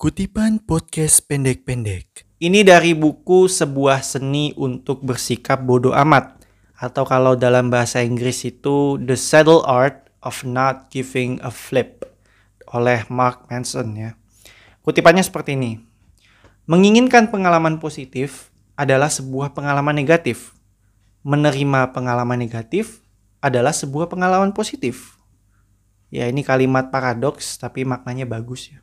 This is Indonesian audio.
Kutipan podcast pendek-pendek. Ini dari buku Sebuah Seni untuk Bersikap Bodoh Amat atau kalau dalam bahasa Inggris itu The Subtle Art of Not Giving a Flip oleh Mark Manson ya. Kutipannya seperti ini. Menginginkan pengalaman positif adalah sebuah pengalaman negatif. Menerima pengalaman negatif adalah sebuah pengalaman positif. Ya ini kalimat paradoks tapi maknanya bagus ya.